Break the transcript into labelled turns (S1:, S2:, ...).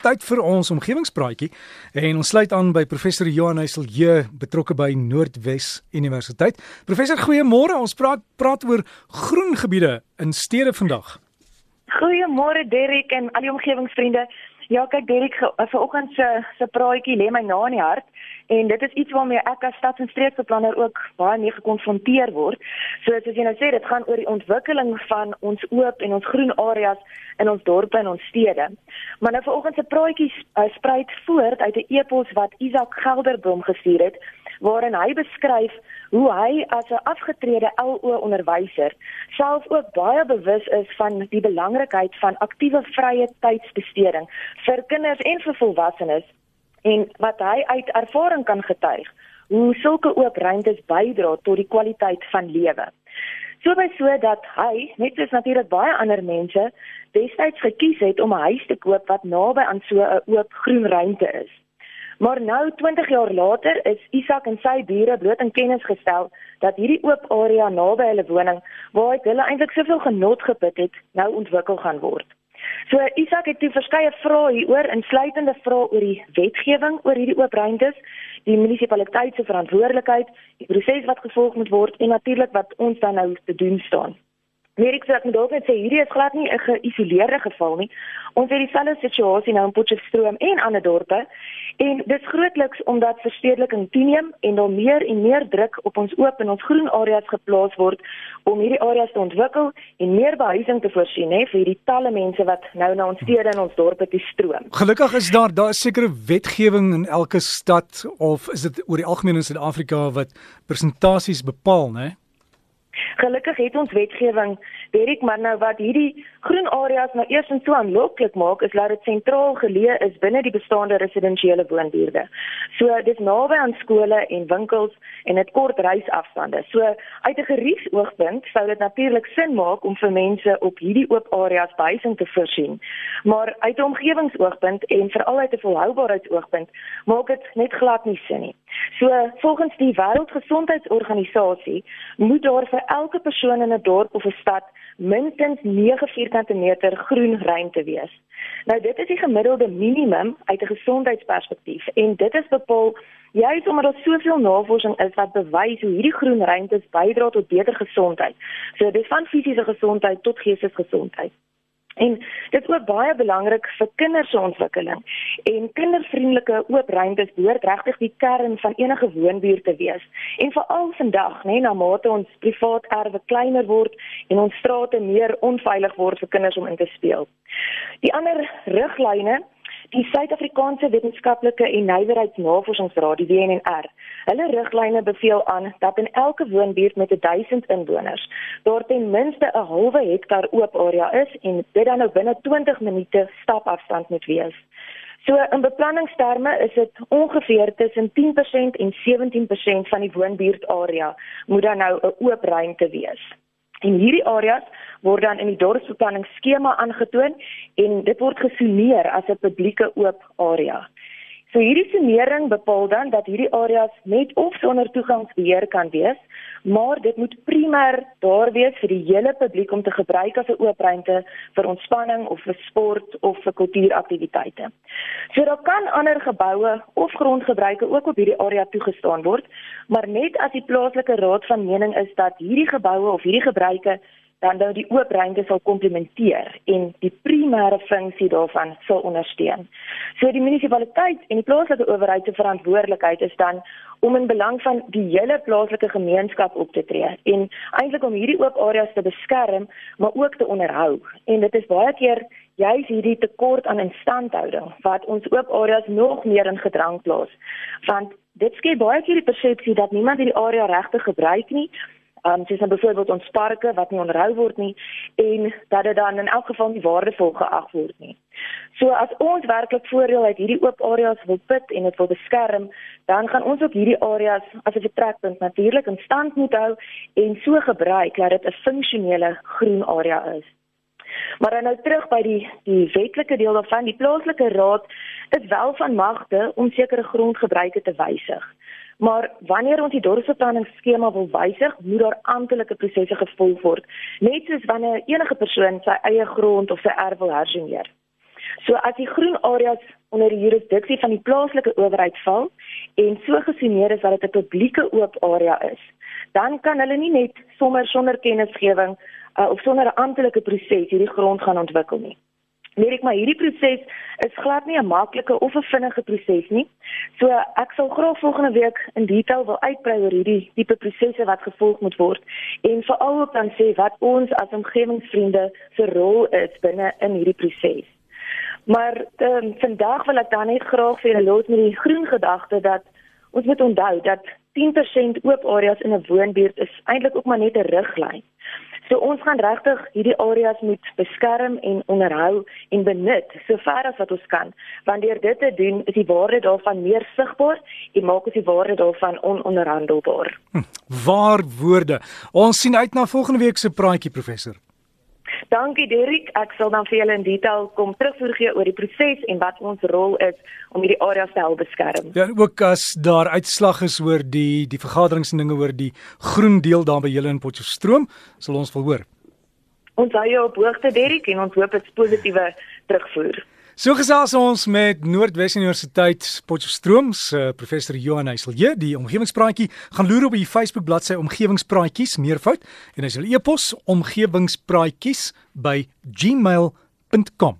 S1: Tyd vir ons omgewingspraatjie en ons sluit aan by professor Johan Heiselje betrokke by Noordwes Universiteit. Professor, goeiemôre. Ons praat praat oor groen gebiede in stede vandag.
S2: Goeiemôre Derek en al die omgewingsvriende. Ja, kyk Derek, vanoggend se se praatjie lê my na in die hart en dit is iets waarmee ek as stads- en streekbeplanner ook baie mee gekonfronteer word. So soos jy nou sê, dit gaan oor die ontwikkeling van ons oop en ons groen areas in ons dorpe en ons stede. Maar nou vanoggend se praatjie uh, spruit voort uit 'n e-pos wat Isak Gelderblom gestuur het waarin hy beskryf hoe hy as 'n afgetrede LO onderwyser self ook baie bewus is van die belangrikheid van aktiewe vrye tydsbesteding vir kinders en vir volwassenes en wat hy uit ervaring kan getuig hoe sulke oop ruimtes bydra tot die kwaliteit van lewe. So by so dat hy net soos natuurlik baie ander mense destyds gekies het om 'n huis te koop wat naby aan so 'n oop groen ruimte is. Maar nou 20 jaar later is Isak en sy bure bloot in kennis gestel dat hierdie oop area naby hulle woning waar hulle eintlik soveel genot geput het, nou ontwikkel gaan word. So Isak het toe verskeie vrae hieroor, insluitende vrae oor die wetgewing oor hierdie oop ruimtes, die munisipaliteit se verantwoordelikheid, die proses wat gevolg moet word en natuurlik wat ons dan nou te doen staan. Ek sê ek moet dalk net sê hierdie is glad nie 'n geïsoleerde geval nie. Ons het dieselfde situasie nou in Potchefstroom en ander dorpe en dit is grootliks omdat verstedeliking toeneem en daar meer en meer druk op ons oop en ons groen areas geplaas word om hierdie areas te ontwikkel en meer behuising te voorsien hè vir hierdie talle mense wat nou na ons stede en ons dorpe toe stroom.
S1: Gelukkig is daar daar 'n sekere wetgewing in elke stad of is dit oor die algemeen in Suid-Afrika wat persentasies bepaal, né?
S2: Gelukkig het ons wetgewing, Derek, maar nou wat hierdie groen areas nou eers en so aanloklik maak, is dat dit sentraal geleë is binne die bestaande residensiële woonbuurte. So dis naby aan skole en winkels en dit kort reisafstande. So uit 'n geriefsoogpunt sou dit natuurlik sin maak om vir mense op hierdie oop areas behuising te voorsien. Maar uit 'n omgewingsoogpunt en veral uit 'n volhoubaarheidsoogpunt maak dit net glad nie sin nie. So volgens die Wêreldgesondheidsorganisasie moet daar vir elke persoon in 'n dorp of 'n stad minstens 9 vierkante meter groen ruimte wees. Nou dit is die gemiddelde minimum uit 'n gesondheidsperspektief en dit is bepaal juis omdat daar soveel navorsing is wat bewys hoe hierdie groen ruimtes bydra tot beter gesondheid. So dit van fisiese gesondheid tot geestesgesondheid. En dit is ook baie belangrik vir kinders se ontwikkeling. En kindervriendelike oop ruimtes behoort regtig die kern van enige woonbuurt te wees. En veral vandag, nê, na mate ons privaat erwe kleiner word en ons strate meer onveilig word vir kinders om in te speel. Die ander riglyne Die Suid-Afrikaanse Wetenskaplike en Nywerheidsnavorsingsraad, die WNR, hulle riglyne beveel aan dat in elke woonbuurt met 1000 inwoners daar ten minste 'n halwe hektaar oop area is en dit dan nou binne 20 minute stapafstand moet wees. So in beplanningsterme is dit ongeveer tussen 10% en 17% van die woonbuurtarea moet dan nou 'n oop ruimte wees. En hierdie areas word dan in die dorpsbeplanning skema aangetoon en dit word gesummeer as 'n publieke oop area. So hierdie summering bepaal dan dat hierdie areas met of sonder toegangsbeheer kan wees, maar dit moet primêr daar wees vir die hele publiek om te gebruik as 'n oop ruimte vir ontspanning of vir sport of vir kultuuraktiwiteite. So daar kan ander geboue of grondgebruike ook op hierdie area toegestaan word, maar net as die plaaslike raad van mening is dat hierdie geboue of hierdie gebruike dan nou die oop ruimte sal komplementeer en die primêre funksie daarvan sal ondersteun. So die munisipaliteit en die plaaslike owerheid se verantwoordelikheid is dan om in belang van die hele plaaslike gemeenskap op te tree en eintlik om hierdie oop areas te beskerm, maar ook te onderhou. En dit is baie keer juis hierdie tekort aan instandhouding wat ons oop areas nog meer in gedrang plaas. Want dit skep baie keer die persepsie dat niemand hierdie area regtig gebruik nie um, soos dan byvoorbeeld ons parke wat nie onderhou word nie en dat dit dan in elk geval nie waardevol geag word nie. So as ons werklik voordeel uit hierdie oop areas wil put en dit wil beskerm, dan gaan ons ook hierdie areas as 'n vertrekpunt natuurlik in stand moet hou en so gebruik dat dit 'n funksionele groen area is. Maar dan nou terug by die die wetlike deel daarvan, die plaaslike raad is wel van magte om sekere grondgebruike te wysig. Maar wanneer ons die dorpsbeplanningsskema wil wysig, moet daar amptelike prosesse gevolg word, net soos wanneer enige persoon sy eie grond of sy erf wil herseneer. So as die groen areas onder die jurisdiksie van die plaaslike owerheid val en so gesigneer is dat dit 'n publieke oop area is, dan kan hulle nie net sommer sonder kennisgewing uh, of sonder 'n amptelike proses hierdie grond gaan ontwikkel nie. Nee, ek maar hierdie proses is glad nie 'n maklike of 'n vinnige proses nie. So ek sal graag volgende week in detail wil uitbrei oor hierdie tipe prosesse wat gevolg moet word en veral ook dan sê wat ons as omgewingsvriende se rol is binne in hierdie proses. Maar um, vandag wil ek dan net graag vir julle los met die groen gedagte dat ons moet onthou dat 10% oop areas in 'n woonbuurt is eintlik ook maar net 'n riglyn. So ons gaan regtig hierdie areas moet beskerm en onderhou en benut sover as wat ons kan. Want deur dit te doen, is die waarde daarvan meer sigbaar en maak ons die waarde daarvan ononderhandelbaar.
S1: Hm, waar woorde. Ons sien uit na volgende week se praatjie professor.
S2: Dankie Derrick, ek sal dan vir julle in detail kom terugvoer gee oor die proses en wat ons rol is om hierdie areas te help beskerm.
S1: Ja, ook as daar uitslag is oor die die vergaderings en dinge oor die groen deel daar by julle in Potchefstroom, sal ons wil hoor.
S2: Ons hou jou op hoogte Derrick en ons hoop dit positiewe terugvoer.
S1: So gesels ons met Noordwes Universiteit Potchefstroom se professor Johan Heiselje, die omgewingspraatjie gaan loer op die Facebook bladsy omgewingspraatjies meervoud. En hy sal e-pos omgewingspraatjies by gmail.com